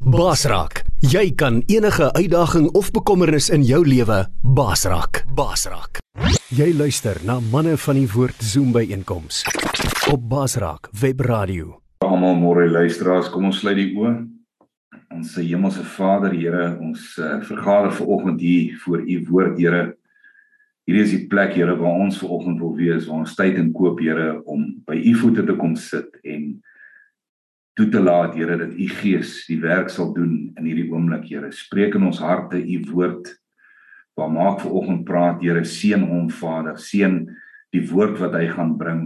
Basraak, jy kan enige uitdaging of bekommernis in jou lewe basraak. Basraak. Jy luister na manne van die woord Zoom by einkoms op Basraak Webradio. Almal môre luisteraars, kom ons sluit die oë. Ons se hemelse Vader, Here, ons uh, vergader ver oggend hier voor u woord, Here. Hierdie is die plek, Here, waar ons ver oggend wil wees, waar ons tyd en koop, Here, om by u voete te kom sit en toe te laat Here dat u Gees die werk sal doen in hierdie oomblik Here. Spreek in ons harte u woord. Waar maak ver oggend praat Here seën hom Vader, seën die woord wat hy gaan bring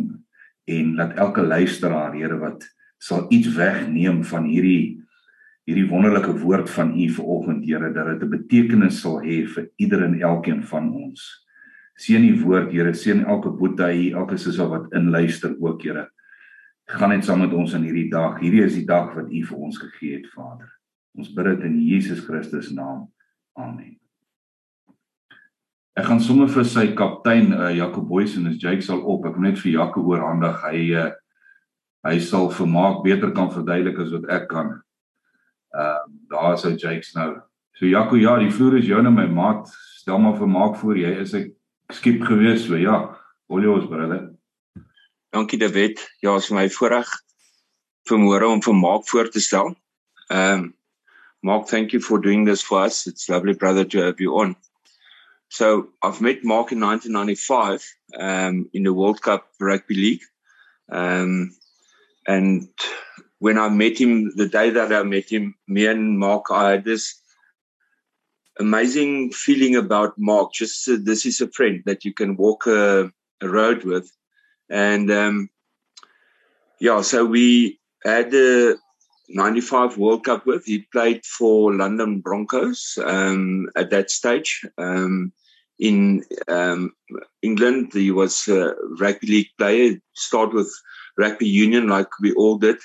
en laat elke luisteraar Here wat sal iets wegneem van hierdie hierdie wonderlike woord van u ver oggend Here dat dit 'n betekenis sal hê vir ieder en elkeen van ons. Seën die woord Here, seën elke boetie elke sussie wat inluister ook Here gaan net saam met ons in hierdie dag. Hierdie is die dag wat U vir ons gegee het, Vader. Ons bid dit in Jesus Christus naam. Amen. Ek gaan sommer vir sy kaptein uh, Jacob Boys en as Jake sal op, ek moet net vir Jaco oorhandig. Hy uh, hy sal vermaak beter kan verduidelik as wat ek kan. Ehm uh, daar is hy Jake's nou. So Jaco, ja, die vloer is joune my maat. Stel maar vermaak voor jy is ek skiep gewees so ja. Olios brother. Dankie David. Ja, is my voorreg vanmôre om vir Mark voor te stel. Um Mark, thank you for doing this for us. It's lovely brother to have you on. So, I've met Mark in 1995 um in the World Cup Rugby League. Um and when I met him the day that I met him, me and Mark I had this amazing feeling about Mark. Just uh, this is a friend that you can walk a, a road with and um, yeah, so we had the 95 World Cup with. He played for London Broncos um, at that stage. Um, in um, England, he was a rugby league player. Start with rugby union, like we all did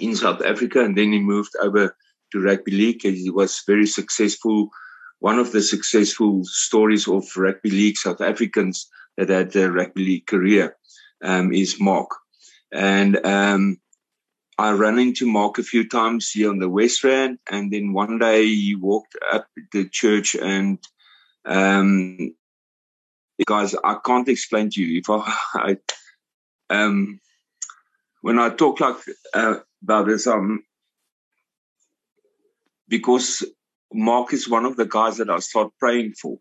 in South Africa, and then he moved over to rugby league. He was very successful. One of the successful stories of rugby league South Africans that rugby league career um, is Mark. And um, I ran into Mark a few times here on the West Rand. And then one day he walked up the church and um, guys, I can't explain to you if I, I um, when I talk like uh, about this, um, because Mark is one of the guys that I start praying for.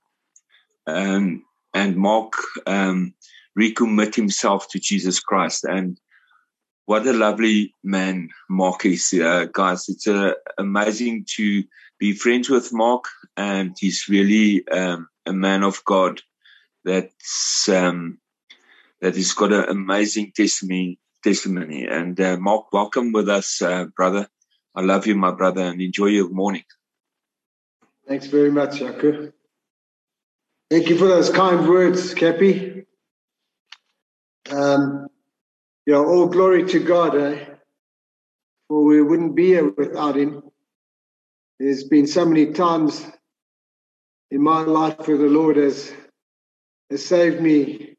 Um, and Mark um, recommit himself to Jesus Christ. And what a lovely man Mark is, uh, guys. It's uh, amazing to be friends with Mark, and he's really um, a man of God that's um, that has got an amazing testimony. Testimony and uh, Mark, welcome with us, uh, brother. I love you, my brother, and enjoy your morning. Thanks very much, Jaco. Thank you for those kind words, Cappy. Um, you know, all glory to God, eh? For we wouldn't be here without Him. There's been so many times in my life where the Lord has, has saved me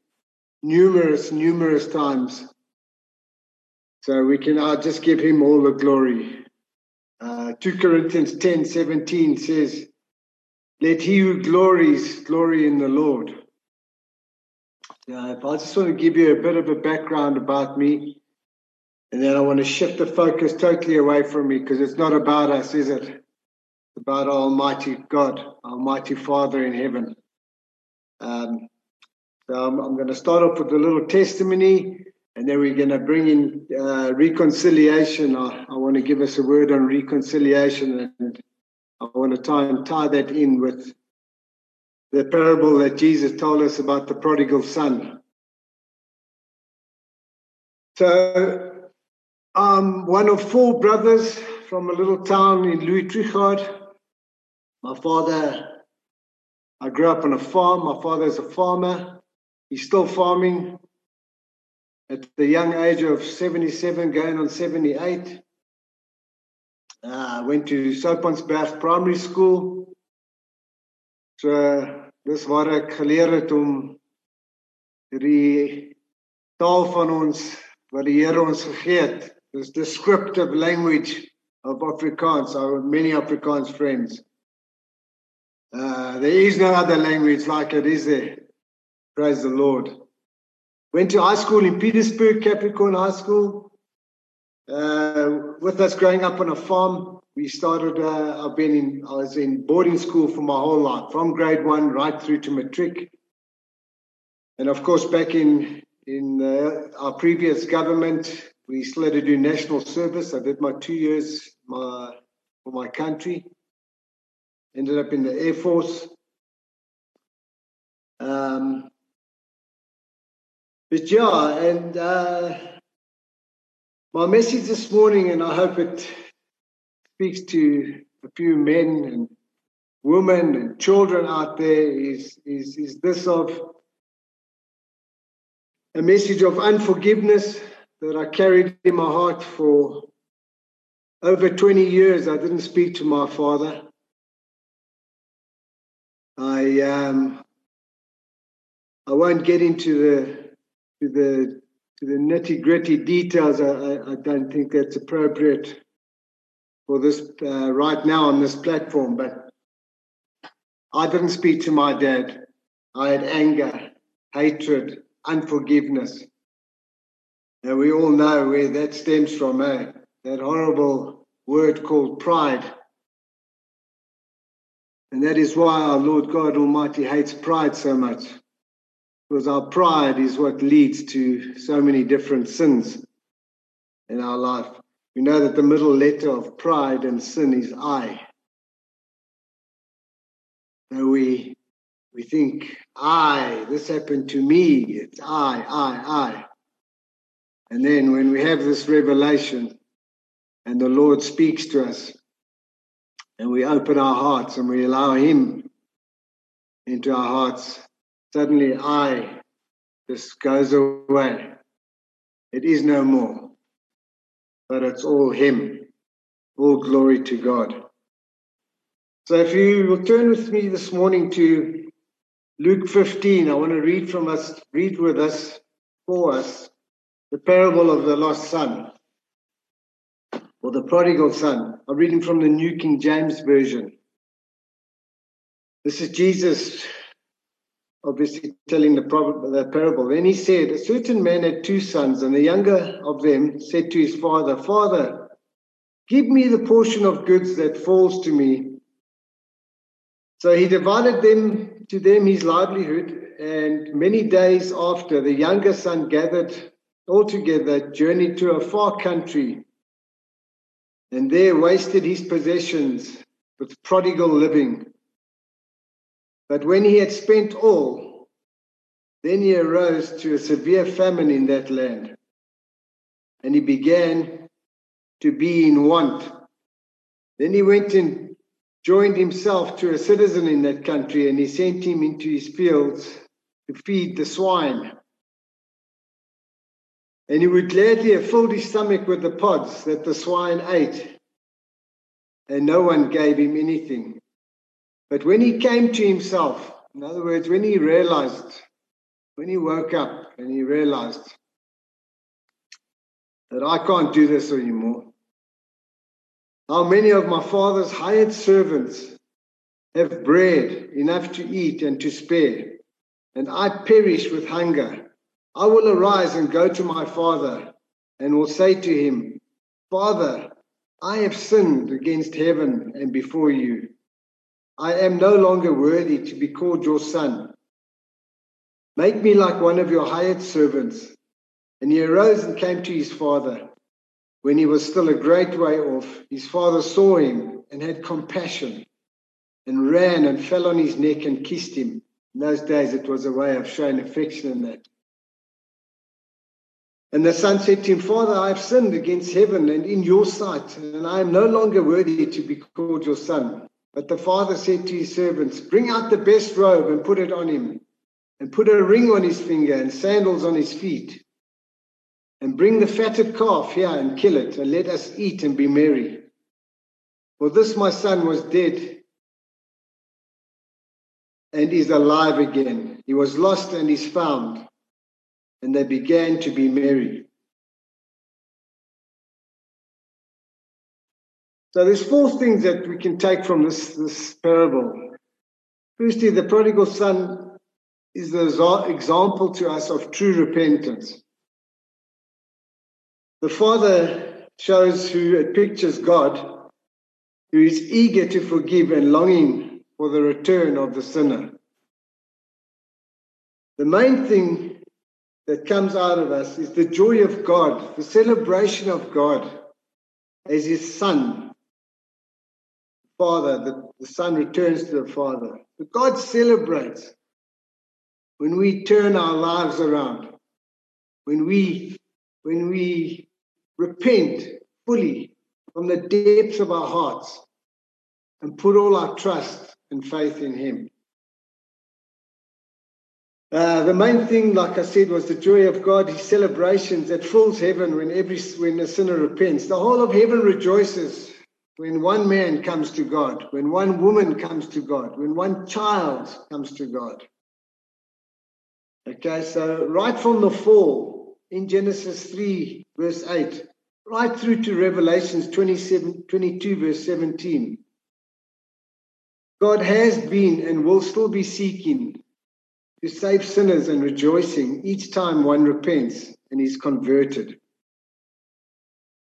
numerous, numerous times. So we can uh, just give Him all the glory. Uh, 2 Corinthians 10 17 says, Let he who glories glory in the Lord. Yeah, I just want to give you a bit of a background about me, and then I want to shift the focus totally away from me because it's not about us, is it? It's about Almighty God, Almighty Father in heaven. Um, so I'm, I'm, going to start off with a little testimony, and then we're going to bring in uh, reconciliation. I, I want to give us a word on reconciliation, and I want to try and tie that in with the parable that Jesus told us about the prodigal son. So, I'm one of four brothers from a little town in Louis Trichardt. My father, I grew up on a farm. My father is a farmer. He's still farming at the young age of 77, going on 78. Uh, went to Soutpansberg Primary School. So dis waar ek geleer het om die taal van ons wat die Here ons gegee het. Descriptive language of Afrikaans. Have many Afrikaans friends. Uh, there is no other language like it, is there? Praise the Lord. Went to high school in Pietersburg, Capricorn High School. Uh, with us growing up on a farm, we started. Uh, I've been in. I was in boarding school for my whole life, from grade one right through to matric. And of course, back in in uh, our previous government, we still had to do national service. I did my two years my, for my country. Ended up in the Air Force. Um, but yeah, and uh, my message this morning, and I hope it speaks to a few men and women and children out there, is, is, is this of a message of unforgiveness that I carried in my heart for over 20 years. I didn't speak to my father. I um, I won't get into the to the to the nitty gritty details. I, I, don't think that's appropriate for this uh, right now on this platform. But I didn't speak to my dad. I had anger, hatred, unforgiveness, and we all know where that stems from. Eh? That horrible word called pride. And that is why our Lord God Almighty hates pride so much because our pride is what leads to so many different sins in our life. We know that the middle letter of pride and sin is I. So we we think, I, this happened to me, it's I, I, I. And then when we have this revelation and the Lord speaks to us, and we open our hearts and we allow Him into our hearts, suddenly I just goes away. It is no more, but it's all Him. All glory to God. So if you will turn with me this morning to Luke 15, I want to read from us, read with us, for us, the parable of the lost son, or the prodigal son. I'm reading from the New King James Version. This is Jesus obviously telling the, the parable. Then he said, A certain man had two sons, and the younger of them said to his father, Father, give me the portion of goods that falls to me. So he divided them to them his livelihood, and many days after, the younger son gathered all together, journeyed to a far country, and there wasted his possessions with prodigal living. But when he had spent all, then he arose to a severe famine in that land, and he began to be in want. Then he went and joined himself to a citizen in that country, and he sent him into his fields to feed the swine. And he would gladly have filled his stomach with the pods that the swine ate, and no one gave him anything. But when he came to himself, in other words, when he realized, when he woke up and he realized that I can't do this anymore, how many of my father's hired servants have bread enough to eat and to spare, and I perish with hunger. I will arise and go to my father and will say to him, Father, I have sinned against heaven and before you. I am no longer worthy to be called your son. Make me like one of your hired servants. And he arose and came to his father. When he was still a great way off, his father saw him and had compassion and ran and fell on his neck and kissed him. In those days, it was a way of showing affection in that. And the son said to him, Father, I have sinned against heaven and in your sight, and I am no longer worthy to be called your son. But the father said to his servants, Bring out the best robe and put it on him, and put a ring on his finger and sandals on his feet. And bring the fatted calf here and kill it, and let us eat and be merry. For this my son was dead and is alive again. He was lost and is found. And they began to be merry. So there's four things that we can take from this, this parable. Firstly, the prodigal son is the example to us of true repentance. The father shows who it pictures God, who is eager to forgive and longing for the return of the sinner. The main thing that comes out of us is the joy of God, the celebration of God as his son. Father, the, the son returns to the Father. But God celebrates when we turn our lives around, when we when we repent fully from the depths of our hearts and put all our trust and faith in Him. Uh, the main thing, like I said, was the joy of God, His celebrations that fills heaven when every when a sinner repents. The whole of heaven rejoices when one man comes to God, when one woman comes to God, when one child comes to God. Okay, so right from the fall in Genesis 3, verse 8, right through to Revelations 27, 22, verse 17, God has been and will still be seeking to save sinners and rejoicing each time one repents and is converted.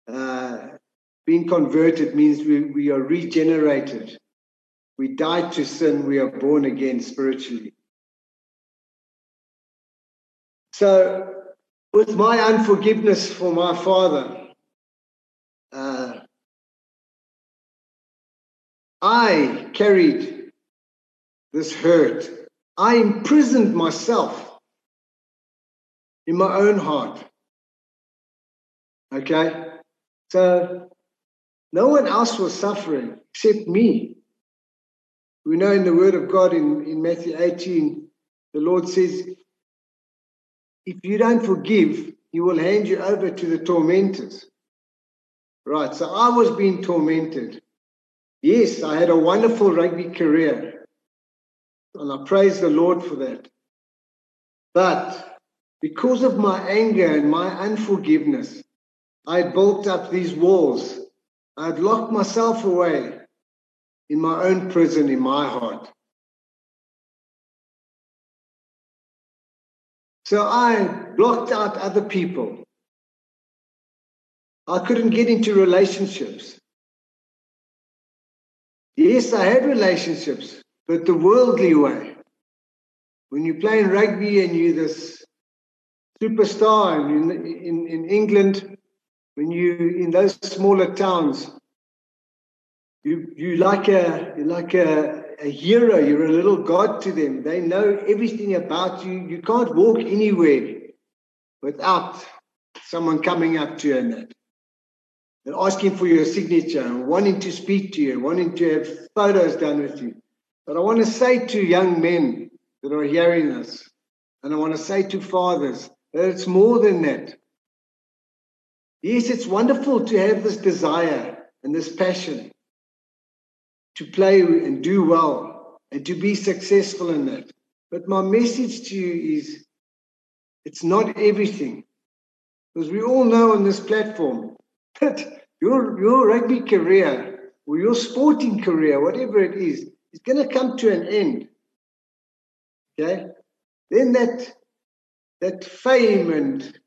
Uh, being converted means we, we are regenerated. We died to sin, we are born again spiritually. So, with my unforgiveness for my father, uh, I carried this hurt I imprisoned myself in my own heart. Okay? So no one else was suffering except me. We know in the Word of God in, in Matthew 18, the Lord says, if you don't forgive, He will hand you over to the tormentors. Right, so I was being tormented. Yes, I had a wonderful rugby career. And I praise the Lord for that. But because of my anger and my unforgiveness, I built up these walls. I had locked myself away in my own prison in my heart. So I blocked out other people. I couldn't get into relationships. Yes, I had relationships, but the worldly way. When you're playing rugby and you're this superstar in, in, in England, when you in those smaller towns, you you like a like a, a hero. You're a little god to them. They know everything about you. You can't walk anywhere without someone coming up to you and. And asking for your signature and wanting to speak to you, wanting to have photos done with you. But I want to say to young men that are hearing this, and I want to say to fathers that it's more than that. Yes, it's wonderful to have this desire and this passion to play and do well and to be successful in that. But my message to you is it's not everything. Because we all know on this platform that your, your rugby career or your sporting career, whatever it is, is going to come to an end. Okay? Then that that fame and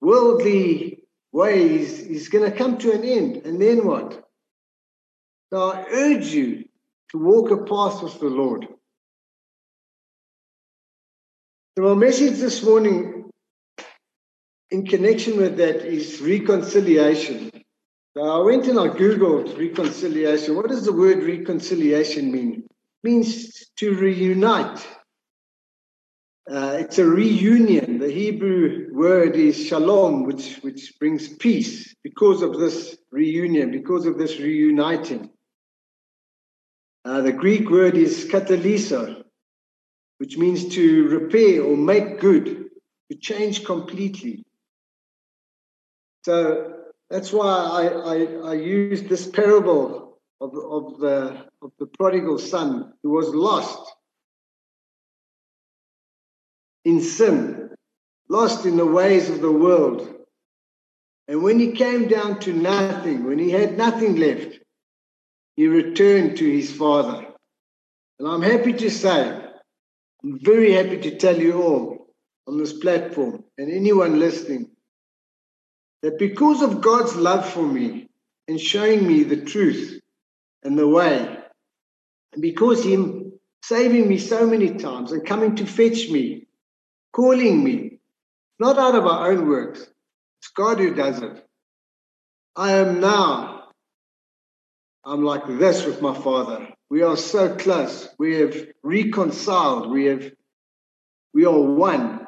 worldly ways is going to come to an end. And then what? So I urge you to walk a path with the Lord. So my message this morning in connection with that is reconciliation. So I went and I Googled reconciliation. What does the word reconciliation mean? It means to reunite. Uh, it's a reunion. The Hebrew word is shalom, which, which brings peace because of this reunion, because of this reuniting. Uh, the Greek word is katallasso, which means to repair or make good, to change completely. So that's why I, I, I this parable of, of, the, of the prodigal son who was lost in sin, lost in the ways of the world. And when he came down to nothing, when he had nothing left, he returned to his father. And I'm happy to say, I'm very happy to tell you all on this platform and anyone listening that because of God's love for me and showing me the truth and the way, and because Him saving me so many times and coming to fetch me, calling me, not out of our own works, it's God who does it. I am now, I'm like this with my Father. We are so close. We have reconciled. We have, we are one.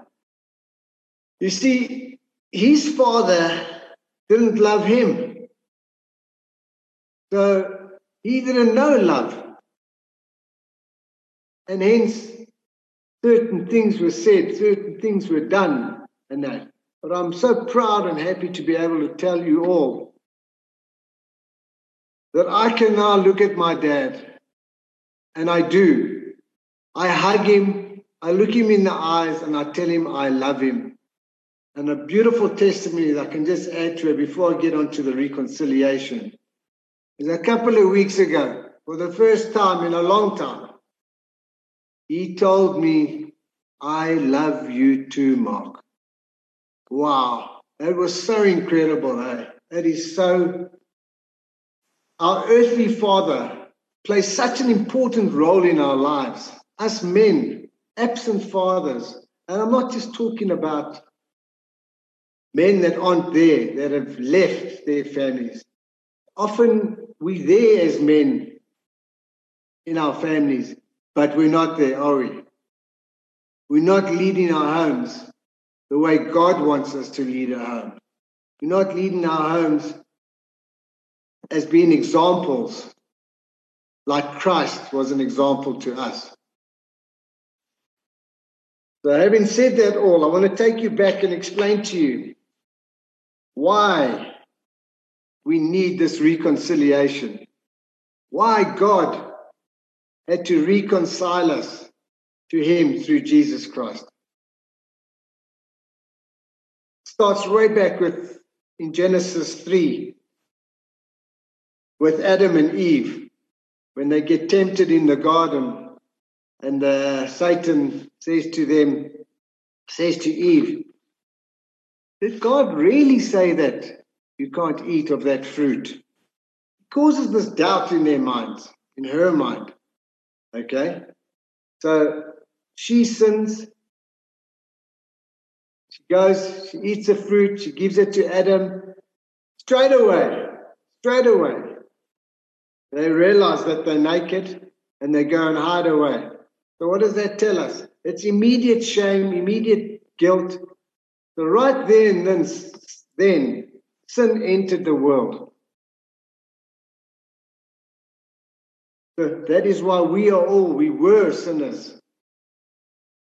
You see, his father didn't love him. So he didn't know love. And hence, certain things were said, certain things were done, and that. But I'm so proud and happy to be able to tell you all that I can now look at my dad, and I do. I hug him, I look him in the eyes, and I tell him I love him. And a beautiful testimony that I can just add to it before I get on to the reconciliation is a couple of weeks ago, for the first time in a long time, he told me, I love you too, Mark. Wow, that was so incredible. Eh? That is so. Our earthly father plays such an important role in our lives. As men, absent fathers, and I'm not just talking about men that aren't there, that have left their families. Often we're there as men in our families, but we're not there, are we? We're not leading our homes the way God wants us to lead our homes. We're not leading our homes as being examples like Christ was an example to us. So, having said that all, I want to take you back and explain to you why we need this reconciliation, why God had to reconcile us to Him through Jesus Christ. Starts way back with in Genesis 3 with Adam and Eve when they get tempted in the garden and uh, Satan says to them, says to Eve, did God really say that you can't eat of that fruit? It causes this doubt in their minds, in her mind. Okay? So she sins. She goes, she eats the fruit, she gives it to Adam. Straight away, straight away, they realize that they're naked and they go and hide away. So, what does that tell us? It's immediate shame, immediate guilt. So, right then, then, then sin entered the world. That is why we are all, we were sinners.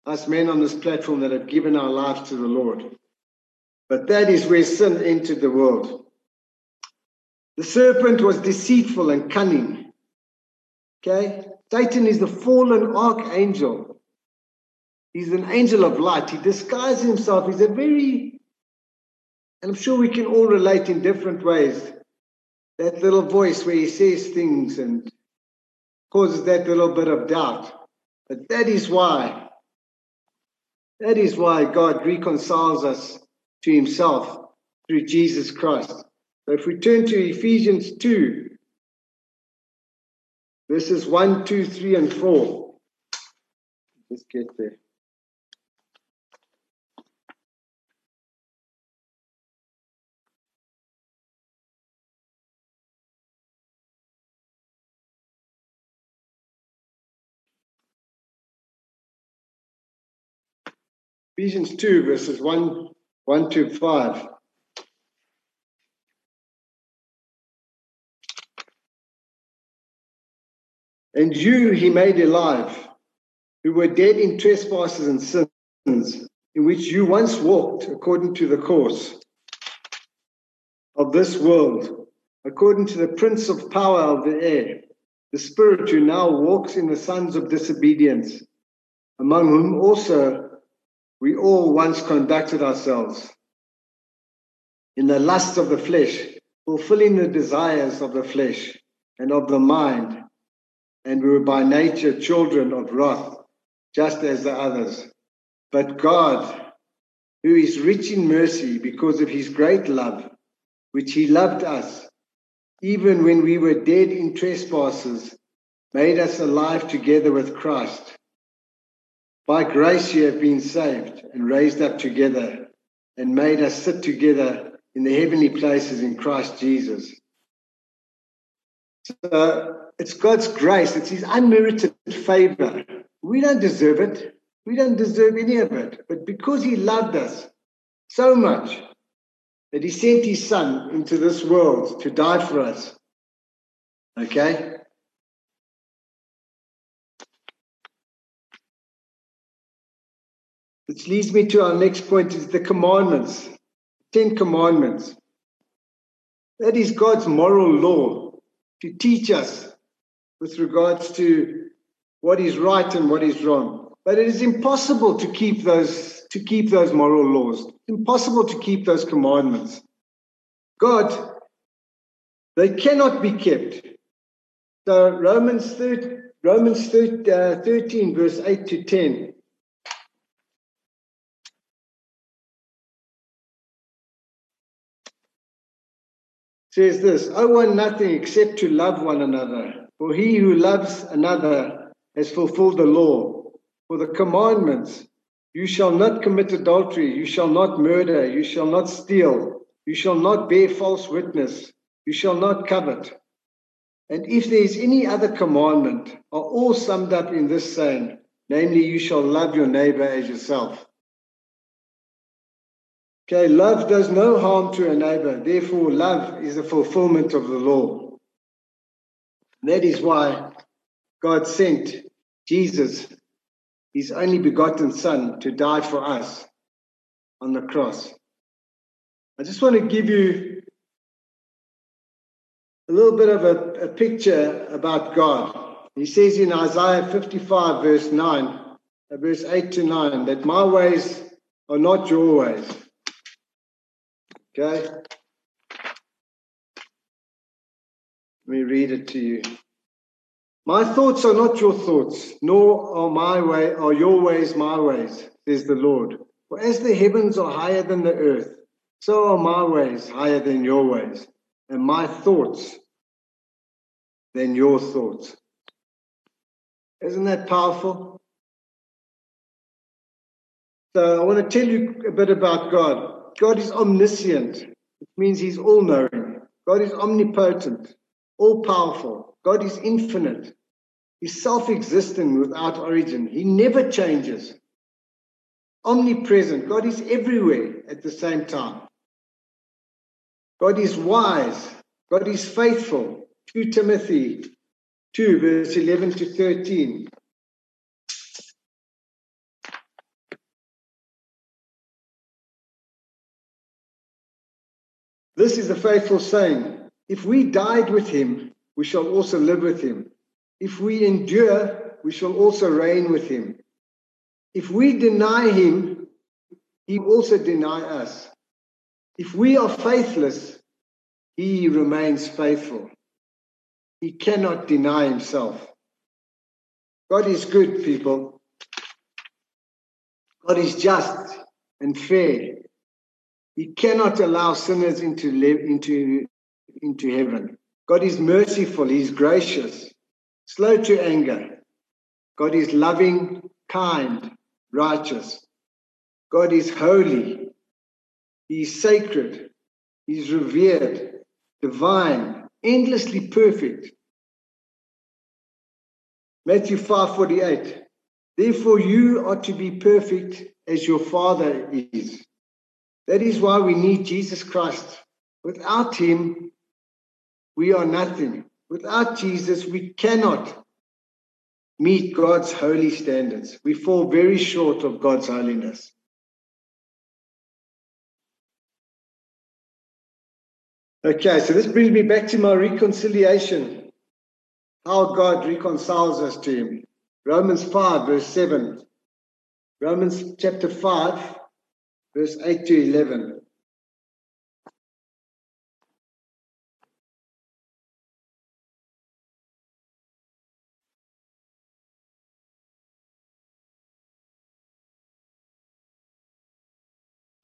Us men on this platform that have given our lives to the Lord. But that is where sin entered the world. The serpent was deceitful and cunning. Okay? Satan is the fallen archangel. He's an angel of light. He disguises himself. He's a very, and I'm sure we can all relate in different ways. That little voice where he says things and causes that little bit of doubt. But that is why, that is why God reconciles us to himself through Jesus Christ. So if we turn to Ephesians 2, verses 1, 2, 3, and 4. Let's get there. Ephesians 2, verses 1, 1 to 5. And you he made alive, who were dead in trespasses and sins, in which you once walked according to the course of this world, according to the prince of power of the air, the spirit who now walks in the sons of disobedience, among whom also we all once conducted ourselves in the lusts of the flesh, fulfilling the desires of the flesh and of the mind, and we were by nature children of wrath, just as the others. But God, who is rich in mercy because of his great love, which he loved us, even when we were dead in trespasses, made us alive together with Christ. By grace you have been saved and raised up together and made us sit together in the heavenly places in Christ Jesus. So it's God's grace, it's His unmerited favor. We don't deserve it, we don't deserve any of it. But because He loved us so much that He sent His Son into this world to die for us, okay? Which leads me to our next point is the commandments, Ten Commandments. That is God's moral law to teach us with regards to what is right and what is wrong. But it is impossible to keep those to keep those moral laws. Impossible to keep those commandments. God, they cannot be kept. So Romans 13, Romans 13, uh, 13 verse 8 to 10 says this I want nothing except to love one another. For he who loves another has fulfilled the law. For the commandments you shall not commit adultery, you shall not murder, you shall not steal, you shall not bear false witness, you shall not covet. And if there is any other commandment, are all summed up in this saying, namely, you shall love your neighbor as yourself. Okay, love does no harm to a neighbor. Therefore, love is the fulfillment of the law. That is why God sent Jesus, his only begotten Son, to die for us on the cross. I just want to give you a little bit of a, a picture about God. He says in Isaiah 55, verse 9, uh, verse 8 to 9, that my ways are not your ways Okay? Let me read it to you. My thoughts are not your thoughts, nor are my way are your ways my ways, says the Lord. For as the heavens are higher than the earth, so are my ways higher than your ways, and my thoughts than your thoughts. Isn't that powerful? So I want to tell you a bit about God. God is omniscient. It means he's all knowing. God is omnipotent, all powerful. God is infinite. He's self existent without origin. He never changes. Omnipresent. God is everywhere at the same time. God is wise. God is faithful. 2 Timothy 2, verse 11 to 13. This is a faithful saying. If we died with him, we shall also live with him. If we endure, we shall also reign with him. If we deny him, he also deny us. If we are faithless, he remains faithful. He cannot deny himself. God is good, people. God is just and fair. He cannot allow sinners into into into heaven. God is merciful, He's gracious, slow to anger. God is loving, kind, righteous. God is holy. He's sacred. He's revered, divine, endlessly perfect. Matthew 5:48. Therefore you are to be perfect as your Father is. That is why we need Jesus Christ. Without him, we are nothing. Without Jesus, we cannot meet God's holy standards. We fall very short of God's holiness. Okay, so this brings me back to my reconciliation. How God reconciles us to Him. Romans 5, verse 7. Romans chapter 5, verse 8 to 11.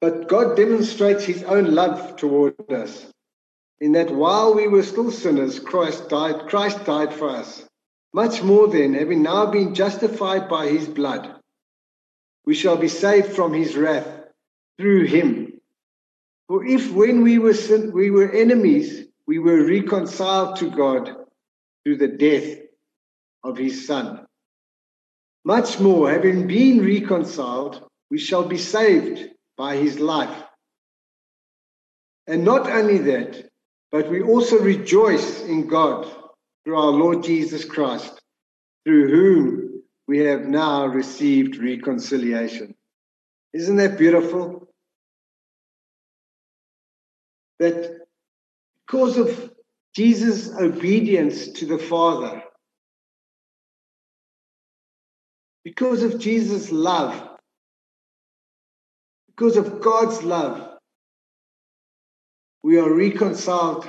But God demonstrates his own love toward us in that while we were still sinners, Christ died, Christ died for us. Much more then, having now been justified by his blood, we shall be saved from his wrath through him. For if when we were sin, we were enemies, we were reconciled to God through the death of his son. Much more, having been reconciled, we shall be saved by his life. And not only that, but we also rejoice in God through our Lord Jesus Christ, through whom we have now received reconciliation. Isn't that beautiful? That because of Jesus' obedience to the Father, because of Jesus' love, because of God's love, we are reconciled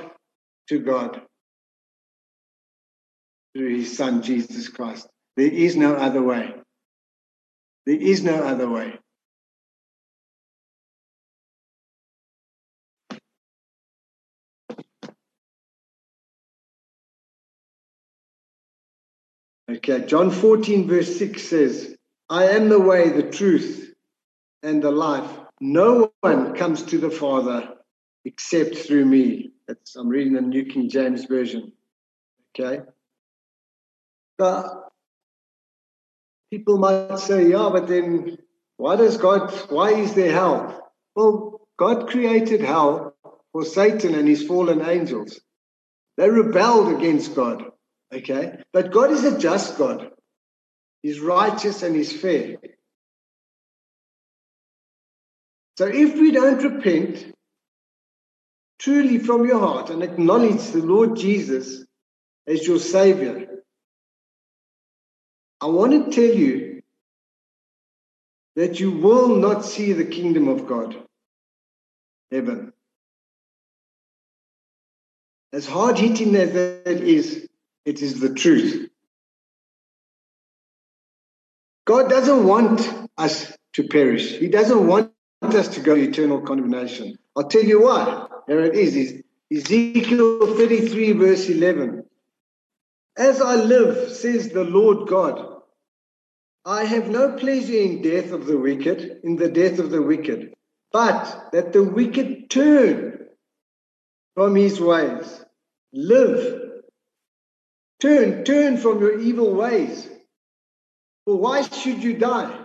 to God through his Son, Jesus Christ. There is no other way. There is no other way. Okay, John 14, verse 6 says, I am the way, the truth, and the life. No one comes to the Father except through me. That's, I'm reading the New King James Version. Okay. But people might say, yeah, but then why does God, why is there hell? Well, God created hell for Satan and his fallen angels. They rebelled against God. Okay. But God is a just God. He's righteous and he's fair. So if we don't repent truly from your heart and acknowledge the Lord Jesus as your Savior, I want to tell you that you will not see the kingdom of God, heaven. As hard hitting as that is, it is the truth. God doesn't want us to perish. He doesn't want us to go to eternal condemnation. I'll tell you why. Here it is. Ezekiel 33, verse 11. As I live, says the Lord God, I have no pleasure in death of the wicked, in the death of the wicked, but that the wicked turn from his ways. Live. Turn, turn from your evil ways. For why should you die?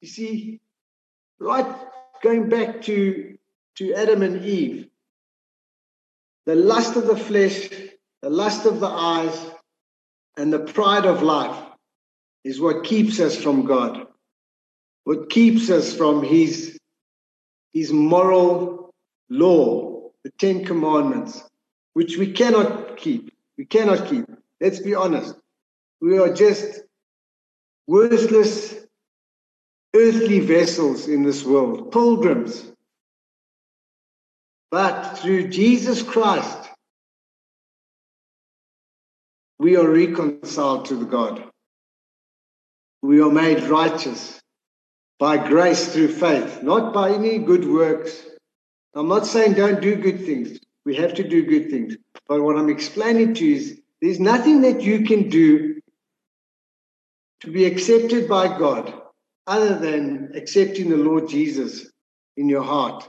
You see, right going back to, to Adam and Eve, the lust of the flesh, the lust of the eyes, and the pride of life is what keeps us from God, what keeps us from His, his moral law, the Ten Commandments, which we cannot keep. We cannot keep. Let's be honest. We are just worthless earthly vessels in this world, pilgrims. But through Jesus Christ, we are reconciled to the God. We are made righteous by grace through faith, not by any good works. I'm not saying don't do good things. We have to do good things. But what I'm explaining to you is there's nothing that you can do to be accepted by God other than accepting the Lord Jesus in your heart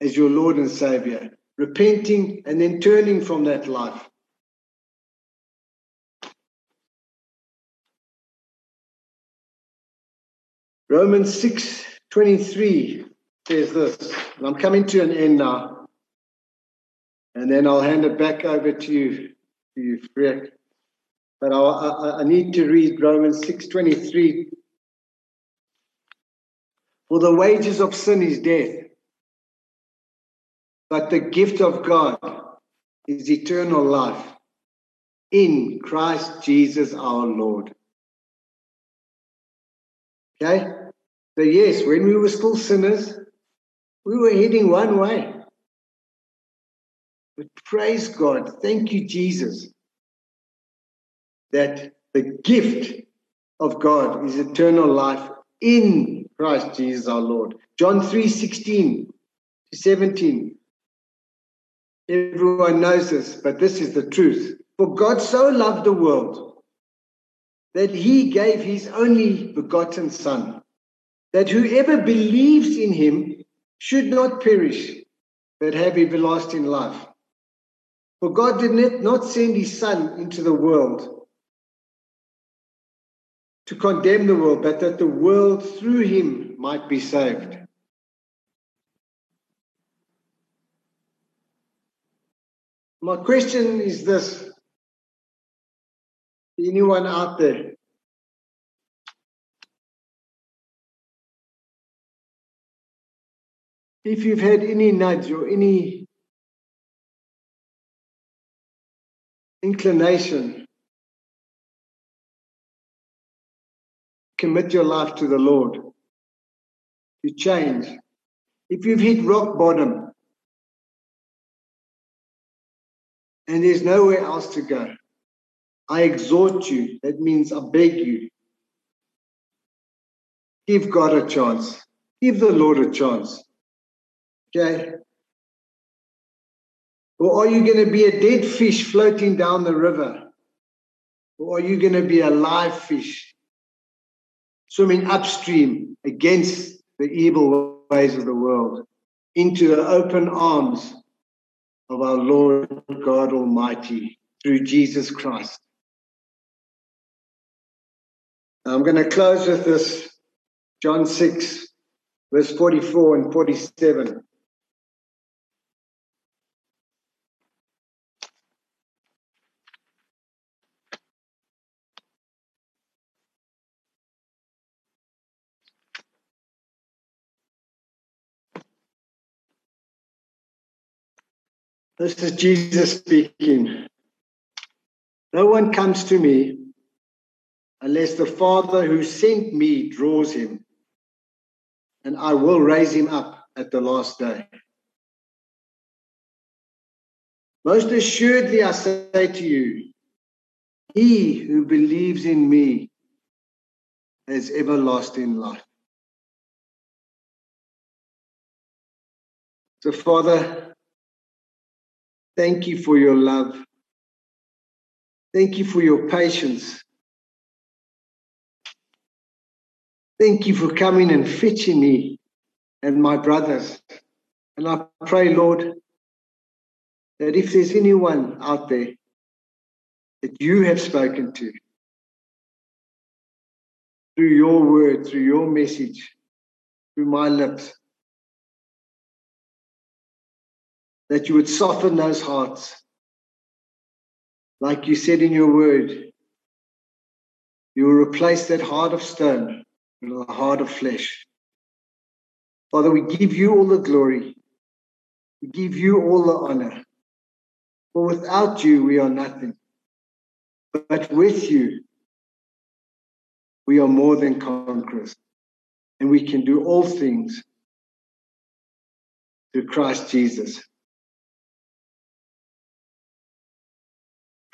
as your Lord and Savior, repenting and then turning from that life. Romans 6 23 says this, and I'm coming to an end now, and then I'll hand it back over to you, to you, Frick. But I, I, I need to read Romans 6 23 for the wages of sin is death, but the gift of God is eternal life in Christ Jesus our Lord. Okay? So, yes, when we were still sinners, we were heading one way. But praise God, thank you, Jesus, that the gift of God is eternal life in Christ Jesus our Lord. John 3 16 to 17. Everyone knows this, but this is the truth. For God so loved the world that he gave his only begotten Son, that whoever believes in him should not perish, but have everlasting life. For God did not send his Son into the world to condemn the world, but that the world through him might be saved. My question is this anyone out there? If you've had any nudge or any inclination, commit your life to the Lord. You change. If you've hit rock bottom and there's nowhere else to go, I exhort you, that means I beg you, give God a chance, give the Lord a chance. Okay? Or are you going to be a dead fish floating down the river? Or are you going to be a live fish swimming upstream against the evil ways of the world into the open arms of our Lord God Almighty through Jesus Christ? I'm going to close with this John 6, verse 44 and 47. This is Jesus speaking. No one comes to me unless the Father who sent me draws him, and I will raise him up at the last day. Most assuredly, I say to you, he who believes in me has everlasting life. So, Father, Thank you for your love. Thank you for your patience. Thank you for coming and fetching me and my brothers. And I pray, Lord, that if there's anyone out there that you have spoken to through your word, through your message, through my lips, that you would soften those hearts. Like you said in your word, you will replace that heart of stone with a heart of flesh. Father, we give you all the glory. We give you all the honor. For without you, we are nothing. But with you, we are more than conquerors. And we can do all things through Christ Jesus.